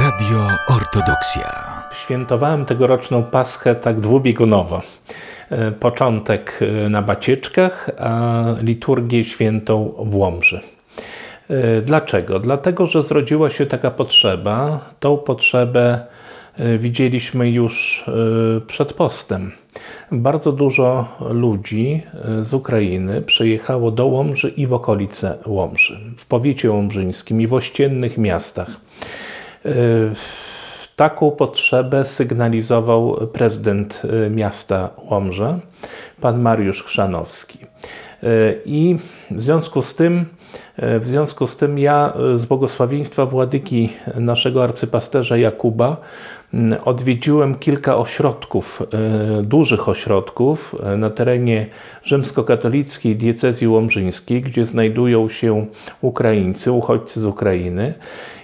Radio Ortodoksja. Świętowałem tegoroczną Paschę tak dwubiegunowo. E, początek e, na Bacieczkach, a liturgię świętą w Łomży. E, dlaczego? Dlatego, że zrodziła się taka potrzeba. Tą potrzebę widzieliśmy już przed postem. Bardzo dużo ludzi z Ukrainy przyjechało do Łomży i w okolice Łomży, w powiecie łomżyńskim i w ościennych miastach. Taką potrzebę sygnalizował prezydent miasta Łomża, pan Mariusz Chrzanowski. I w związku z tym, w związku z tym ja z błogosławieństwa władyki naszego arcypasterza Jakuba odwiedziłem kilka ośrodków, e, dużych ośrodków e, na terenie rzymskokatolickiej diecezji łomżyńskiej, gdzie znajdują się Ukraińcy, uchodźcy z Ukrainy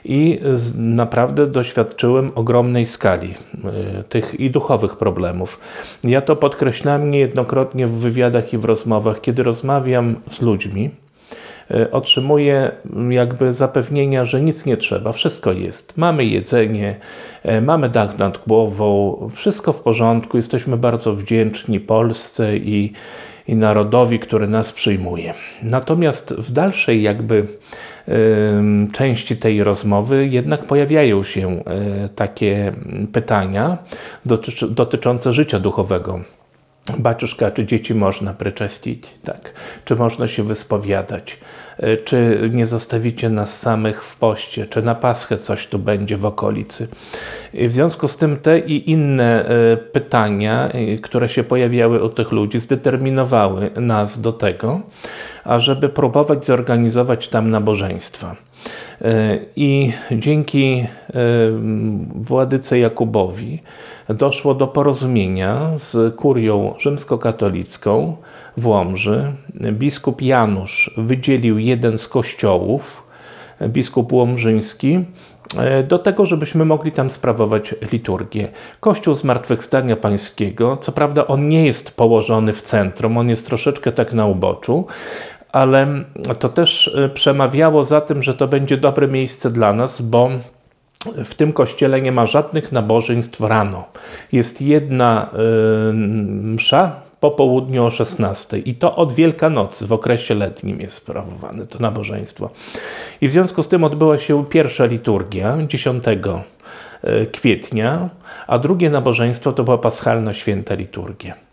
i naprawdę doświadczyłem ogromnej skali e, tych i duchowych problemów. Ja to podkreślam niejednokrotnie w wywiadach i w rozmowach, kiedy rozmawiam z ludźmi, E, otrzymuje jakby zapewnienia, że nic nie trzeba, wszystko jest. Mamy jedzenie, e, mamy dach nad głową, wszystko w porządku, jesteśmy bardzo wdzięczni Polsce i, i narodowi, który nas przyjmuje. Natomiast w dalszej jakby części tej rozmowy jednak pojawiają się e, takie pytania dotyczące życia duchowego Baciuszka, czy dzieci można przeczyścić? Tak. Czy można się wyspowiadać? E, czy nie zostawicie nas samych w poście? Czy na Paschę coś tu będzie w okolicy? W związku z tym te i inne e, pytania, e, które się pojawiały u tych ludzi, zdeterminowały nas do tego, ażeby próbować zorganizować tam nabożeństwa. I dzięki władyce Jakubowi doszło do porozumienia z kurią rzymskokatolicką w Łomży. Biskup Janusz wydzielił jeden z kościołów, biskup łomżyński, do tego, żebyśmy mogli tam sprawować liturgię. Kościół Zmartwychwstania Pańskiego, co prawda on nie jest położony w centrum, on jest troszeczkę tak na uboczu, ale to też przemawiało za tym, że to będzie dobre miejsce dla nas, bo w tym kościele nie ma żadnych nabożeństw rano. Jest jedna y, msza po południu o 16 i to od Wielkanocy w okresie letnim jest sprawowane to nabożeństwo. I w związku z tym odbyła się pierwsza liturgia 10 y, kwietnia, a drugie nabożeństwo to była paschalna święta liturgia.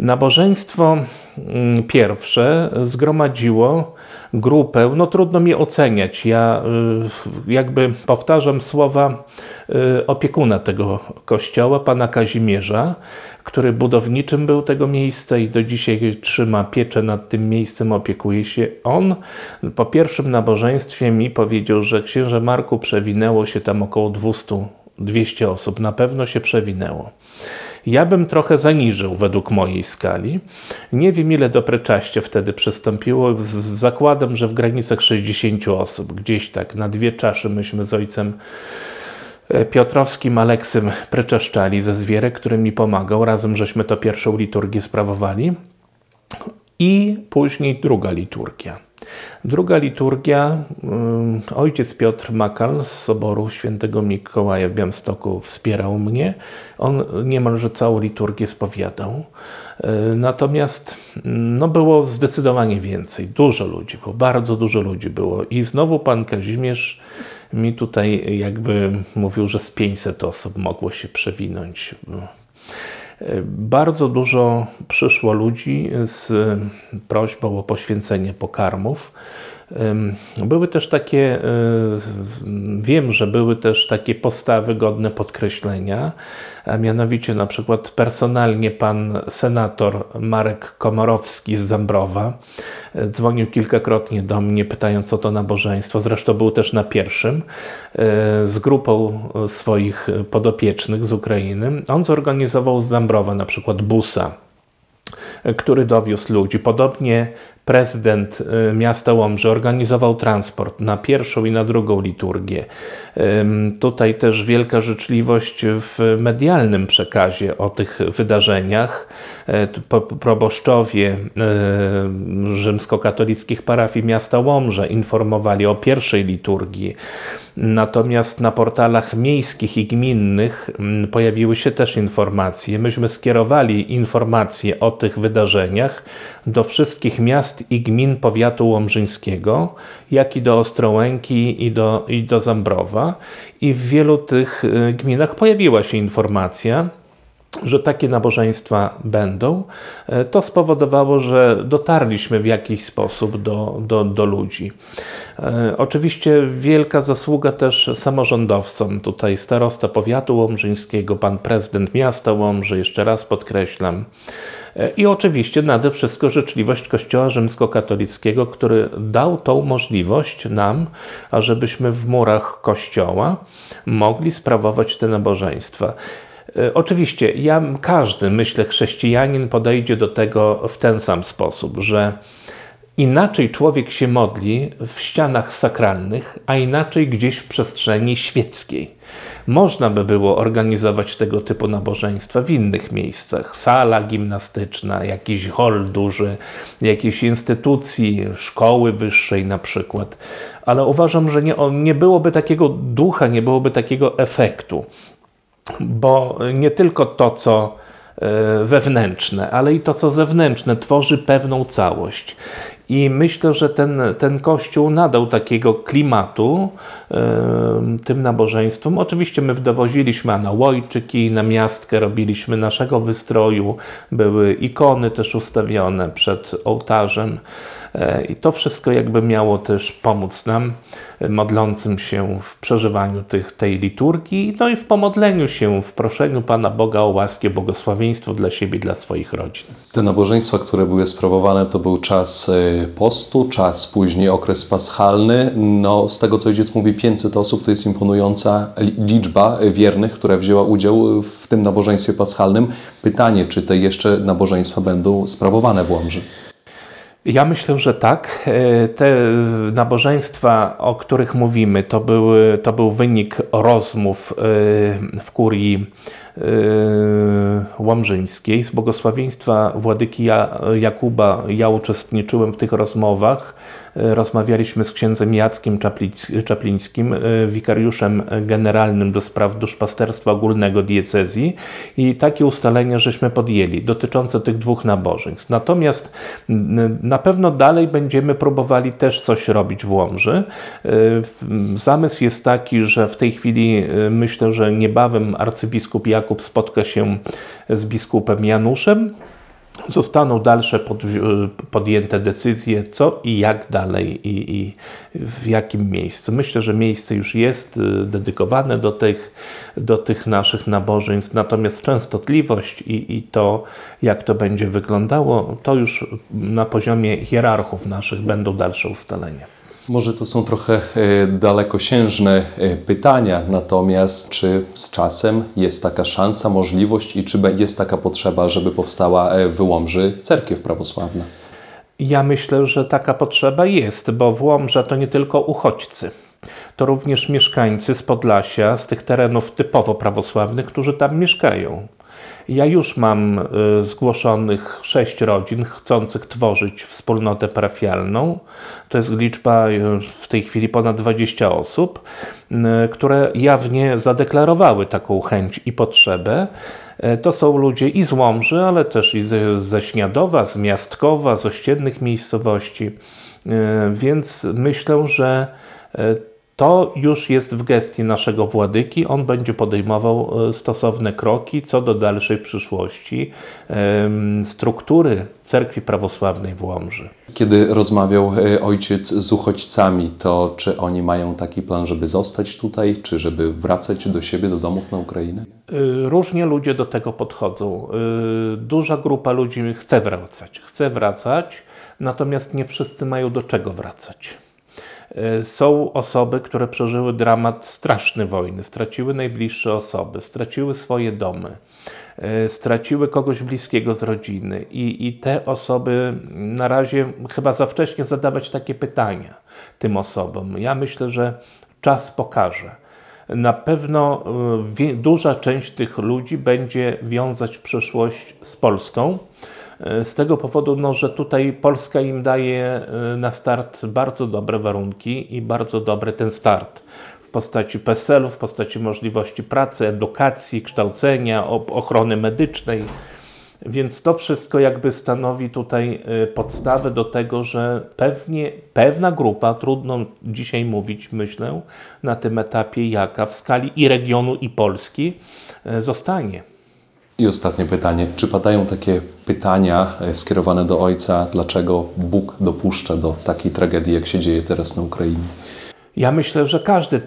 Nabożeństwo mm, pierwsze zgromadziło grupę, no trudno mi oceniać. Ja y, jakby powtarzam słowa y, opiekuna tego kościoła, pana Kazimierza, który budowniczym był tego miejsca i do dzisiaj trzyma pieczę nad tym miejscem, opiekuje się. On po pierwszym nabożeństwie mi powiedział, że księże Marku przewinęło się tam około 200 200 osób, na pewno się przewinęło. Ja bym trochę zaniżył według mojej skali. Nie wiem, ile do Preczaście wtedy przystąpiło. Z zakładem, że w granicach 60 osób. Gdzieś tak na dwie czaszy myśmy z ojcem e, Piotrowskim Aleksym preczeszczali ze zwierek, który mi pomagał. Razem żeśmy to pierwszą liturgię sprawowali. I później druga liturgia. Druga liturgia, ojciec Piotr Makal z Soboru Świętego Mikołaja w Białymstoku wspierał mnie. On niemalże całą liturgię spowiadał. Y, natomiast no, było zdecydowanie więcej, dużo ludzi, bo bardzo dużo ludzi było. I znowu pan Kazimierz mi tutaj jakby mówił, że z 500 osób mogło się przewinąć. Bardzo dużo przyszło ludzi z prośbą o poświęcenie pokarmów. Były też takie, e, wiem, że były też takie postawy godne podkreślenia, a mianowicie na przykład personalnie pan senator Marek Komorowski z Zambrowa e, dzwonił kilkakrotnie do mnie pytając o to nabożeństwo, zresztą był też na pierwszym e, z grupą swoich podopiecznych z Ukrainy. On zorganizował z Zambrowa na przykład busa który dowiózł ludzi. Podobnie prezydent y, miasta Łomży organizował transport na pierwszą i na drugą liturgię. Tutaj też wielka życzliwość w medialnym przekazie o tych wydarzeniach. proboszczowie rzymskokatolickich parafii miasta Łomże informowali o pierwszej liturgii. Natomiast na portalach miejskich i gminnych pojawiły się też informacje. Myśmy skierowali informacje o tych wydarzeniach do wszystkich miast i gmin powiatu łomżyńskiego, jak i do Ostrołęki i do, i do Zambrowa. I w wielu tych y, gminach pojawiła się informacja, że takie nabożeństwa będą, e, to spowodowało, że dotarliśmy w jakiś sposób do, do, do ludzi. E, oczywiście wielka zasługa też samorządowcom, tutaj starosta powiatu łomżyńskiego, pan prezydent miasta Łomży, jeszcze raz podkreślam, i oczywiście nade wszystko życzliwość Kościoła Rzymskokatolickiego, który dał tą możliwość nam, ażebyśmy w murach Kościoła mogli sprawować te nabożeństwa. E, oczywiście, ja, każdy, myślę, chrześcijanin podejdzie do tego w ten sam sposób, że inaczej człowiek się modli w ścianach sakralnych, a inaczej gdzieś w przestrzeni świeckiej. Można by było organizować tego typu nabożeństwa w innych miejscach. Sala gimnastyczna, jakiś hol duży, jakiejś instytucji, szkoły wyższej na przykład. Ale uważam, że nie, nie byłoby takiego ducha, nie byłoby takiego efektu bo nie tylko to, co e, wewnętrzne, ale i to, co zewnętrzne, tworzy pewną całość. I myślę, że ten, ten kościół nadał takiego klimatu y, tym nabożeństwom. Oczywiście my dowoziliśmy anałojczyki na miastkę, robiliśmy naszego wystroju, były ikony też ustawione przed ołtarzem. E, I to wszystko jakby miało też pomóc nam, e, modlącym się w przeżywaniu tych, tej liturgii, no i w pomodleniu się, w proszeniu Pana Boga o łaskę, błogosławieństwo dla siebie dla swoich rodzin. Te nabożeństwa, które były sprawowane, to był czas e, postu, czas później okres paschalny. No, z tego co ojciec mówi, 500 osób to jest imponująca liczba wiernych, która wzięła udział w tym nabożeństwie paschalnym. Pytanie, czy te jeszcze nabożeństwa będą sprawowane w Łomży? Ja myślę, że tak. E, te nabożeństwa, o których mówimy, to, były, to był wynik rozmów e, w kurii łomżyńskiej. Z błogosławieństwa Władyki Jakuba ja uczestniczyłem w tych rozmowach rozmawialiśmy z księdzem Jackiem Czaplińskim, e, wikariuszem generalnym do spraw duszpasterstwa ogólnego diecezji i takie ustalenia żeśmy podjęli dotyczące tych dwóch nabożeństw. Natomiast na pewno dalej będziemy próbowali też coś robić w Łomży. Zamysł jest taki, że w tej chwili myślę, że niebawem arcybiskup Jakub spotka się z biskupem Januszem, Zostaną dalsze pod, podjęte decyzje, co i jak dalej i, i, w jakim miejscu. Myślę, że miejsce już jest y, dedykowane do tych, do tych naszych nabożeństw, natomiast częstotliwość i, i to, jak to będzie wyglądało, to już na poziomie hierarchów naszych będą dalsze ustalenia. Może to są trochę e, dalekosiężne e, pytania, natomiast czy z czasem jest taka szansa, możliwość i czy jest taka potrzeba, żeby powstała e, w Łomży cerkiew prawosławna? Ja myślę, że taka potrzeba jest, bo w Łomża to nie tylko uchodźcy. To również mieszkańcy z Podlasia, z tych terenów typowo prawosławnych, którzy tam mieszkają. Ja już mam y, zgłoszonych sześć rodzin chcących tworzyć wspólnotę parafialną. To jest liczba y, w tej chwili ponad 20 osób, y, które jawnie zadeklarowały taką chęć i potrzebę. To są ludzie i z Łomży, ale też i ze Śniadowa, z Miastkowa, z ościennych miejscowości. Więc myślę, że to już jest w gestii naszego władyki. On będzie podejmował e, stosowne kroki co do dalszej przyszłości struktury cerkwi prawosławnej w Łomży. Kiedy rozmawiał e, ojciec z uchodźcami, to czy oni mają taki plan, żeby zostać tutaj, czy żeby wracać do siebie, do domów na Ukrainę? E, różnie ludzie do tego podchodzą. Duża grupa ludzi chce wracać, chce wracać, natomiast nie wszyscy mają do czego wracać. E, są osoby, które przeżyły dramat straszny wojny, straciły najbliższe osoby, straciły swoje domy, e, straciły kogoś bliskiego z rodziny i, i te osoby na razie chyba za wcześnie zadawać takie pytania tym osobom. Ja myślę, że czas pokaże. na pewno wie- duża część tych ludzi będzie wiązać przyszłość z Polską. Y, Z tego powodu, no, że tutaj Polska im daje y, na start bardzo dobre warunki i bardzo dobry ten start w postaci PESEL-u, w postaci możliwości pracy, edukacji, kształcenia, ochrony medycznej. Więc to wszystko jakby stanowi tutaj y, podstawę do tego, że pewnie pewna grupa, trudno dzisiaj mówić, myślę, na tym etapie jaka w skali i regionu, i Polski zostanie. I ostatnie pytanie. Czy padają takie pytania e, skierowane do ojca, dlaczego Bóg dopuszcza do takiej tragedii, jak się dzieje teraz na Ukrainie? Ja myślę, że każdy,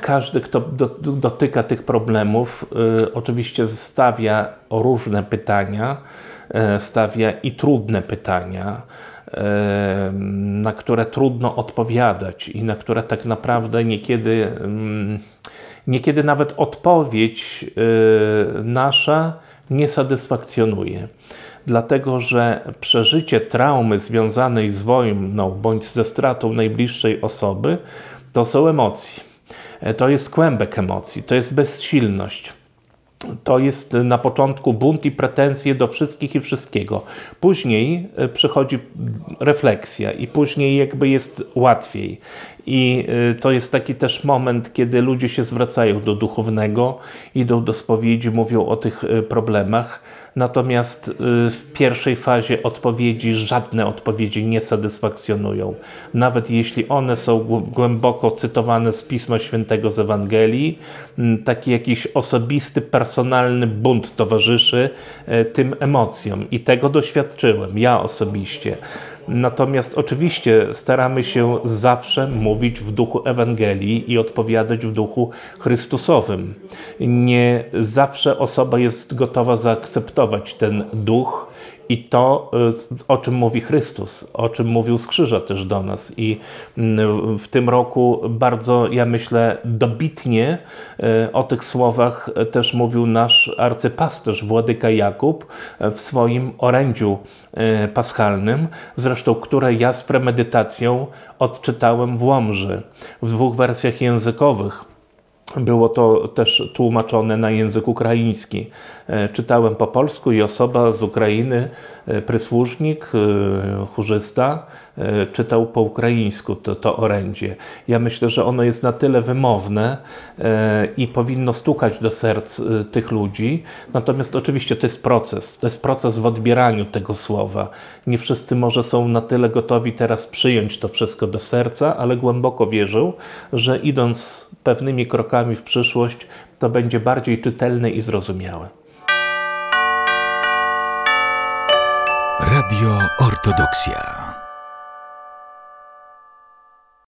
każdy kto do, dotyka tych problemów, y, oczywiście stawia różne pytania, y, stawia i trudne pytania, y, na które trudno odpowiadać i na które tak naprawdę niekiedy, mm, niekiedy nawet odpowiedź y, nasza nie satysfakcjonuje dlatego że przeżycie traumy związanej z wojną bądź ze stratą najbliższej osoby to są emocje. E, To jest kłębek emocji, to jest bezsilność. To jest na początku bunt i pretensje do wszystkich i wszystkiego. Później e, przychodzi refleksja i później jakby jest łatwiej. I e, to jest taki też moment, kiedy ludzie się zwracają do duchownego, idą do spowiedzi, mówią o tych e, problemach. Natomiast y, w pierwszej fazie odpowiedzi żadne odpowiedzi nie satysfakcjonują. Nawet jeśli one są głę- głęboko cytowane z Pisma Świętego z Ewangelii, taki jakiś osobisty, personalny bunt towarzyszy tym emocjom. I tego doświadczyłem, ja osobiście. Natomiast oczywiście staramy się zawsze mówić w duchu Ewangelii i odpowiadać w duchu Chrystusowym. Nie zawsze osoba jest gotowa zaakceptować ten duch i to, y, o czym mówi Chrystus, o czym mówił z krzyża też do nas. I mm, w tym roku bardzo, ja myślę, dobitnie y, o tych słowach też mówił nasz arcypasterz Władyka Jakub y, w swoim orędziu paschalnym, zresztą które ja z premedytacją odczytałem w Łomży w dwóch wersjach językowych. Było to też tłumaczone na język ukraiński. E, Czytałem po polsku i osoba z Ukrainy, e, prysłużnik, e, chórzysta, czytał po ukraińsku to, to orędzie. Ja myślę, że ono jest na tyle wymowne e, i powinno stukać do serc e, tych ludzi. Natomiast oczywiście to jest proces. To jest proces w odbieraniu tego słowa. Nie wszyscy może są na tyle gotowi teraz przyjąć to wszystko do serca, ale głęboko wierzą, że idąc pewnymi krokami w przyszłość, to będzie bardziej czytelne i zrozumiałe. Radio Ortodoksja.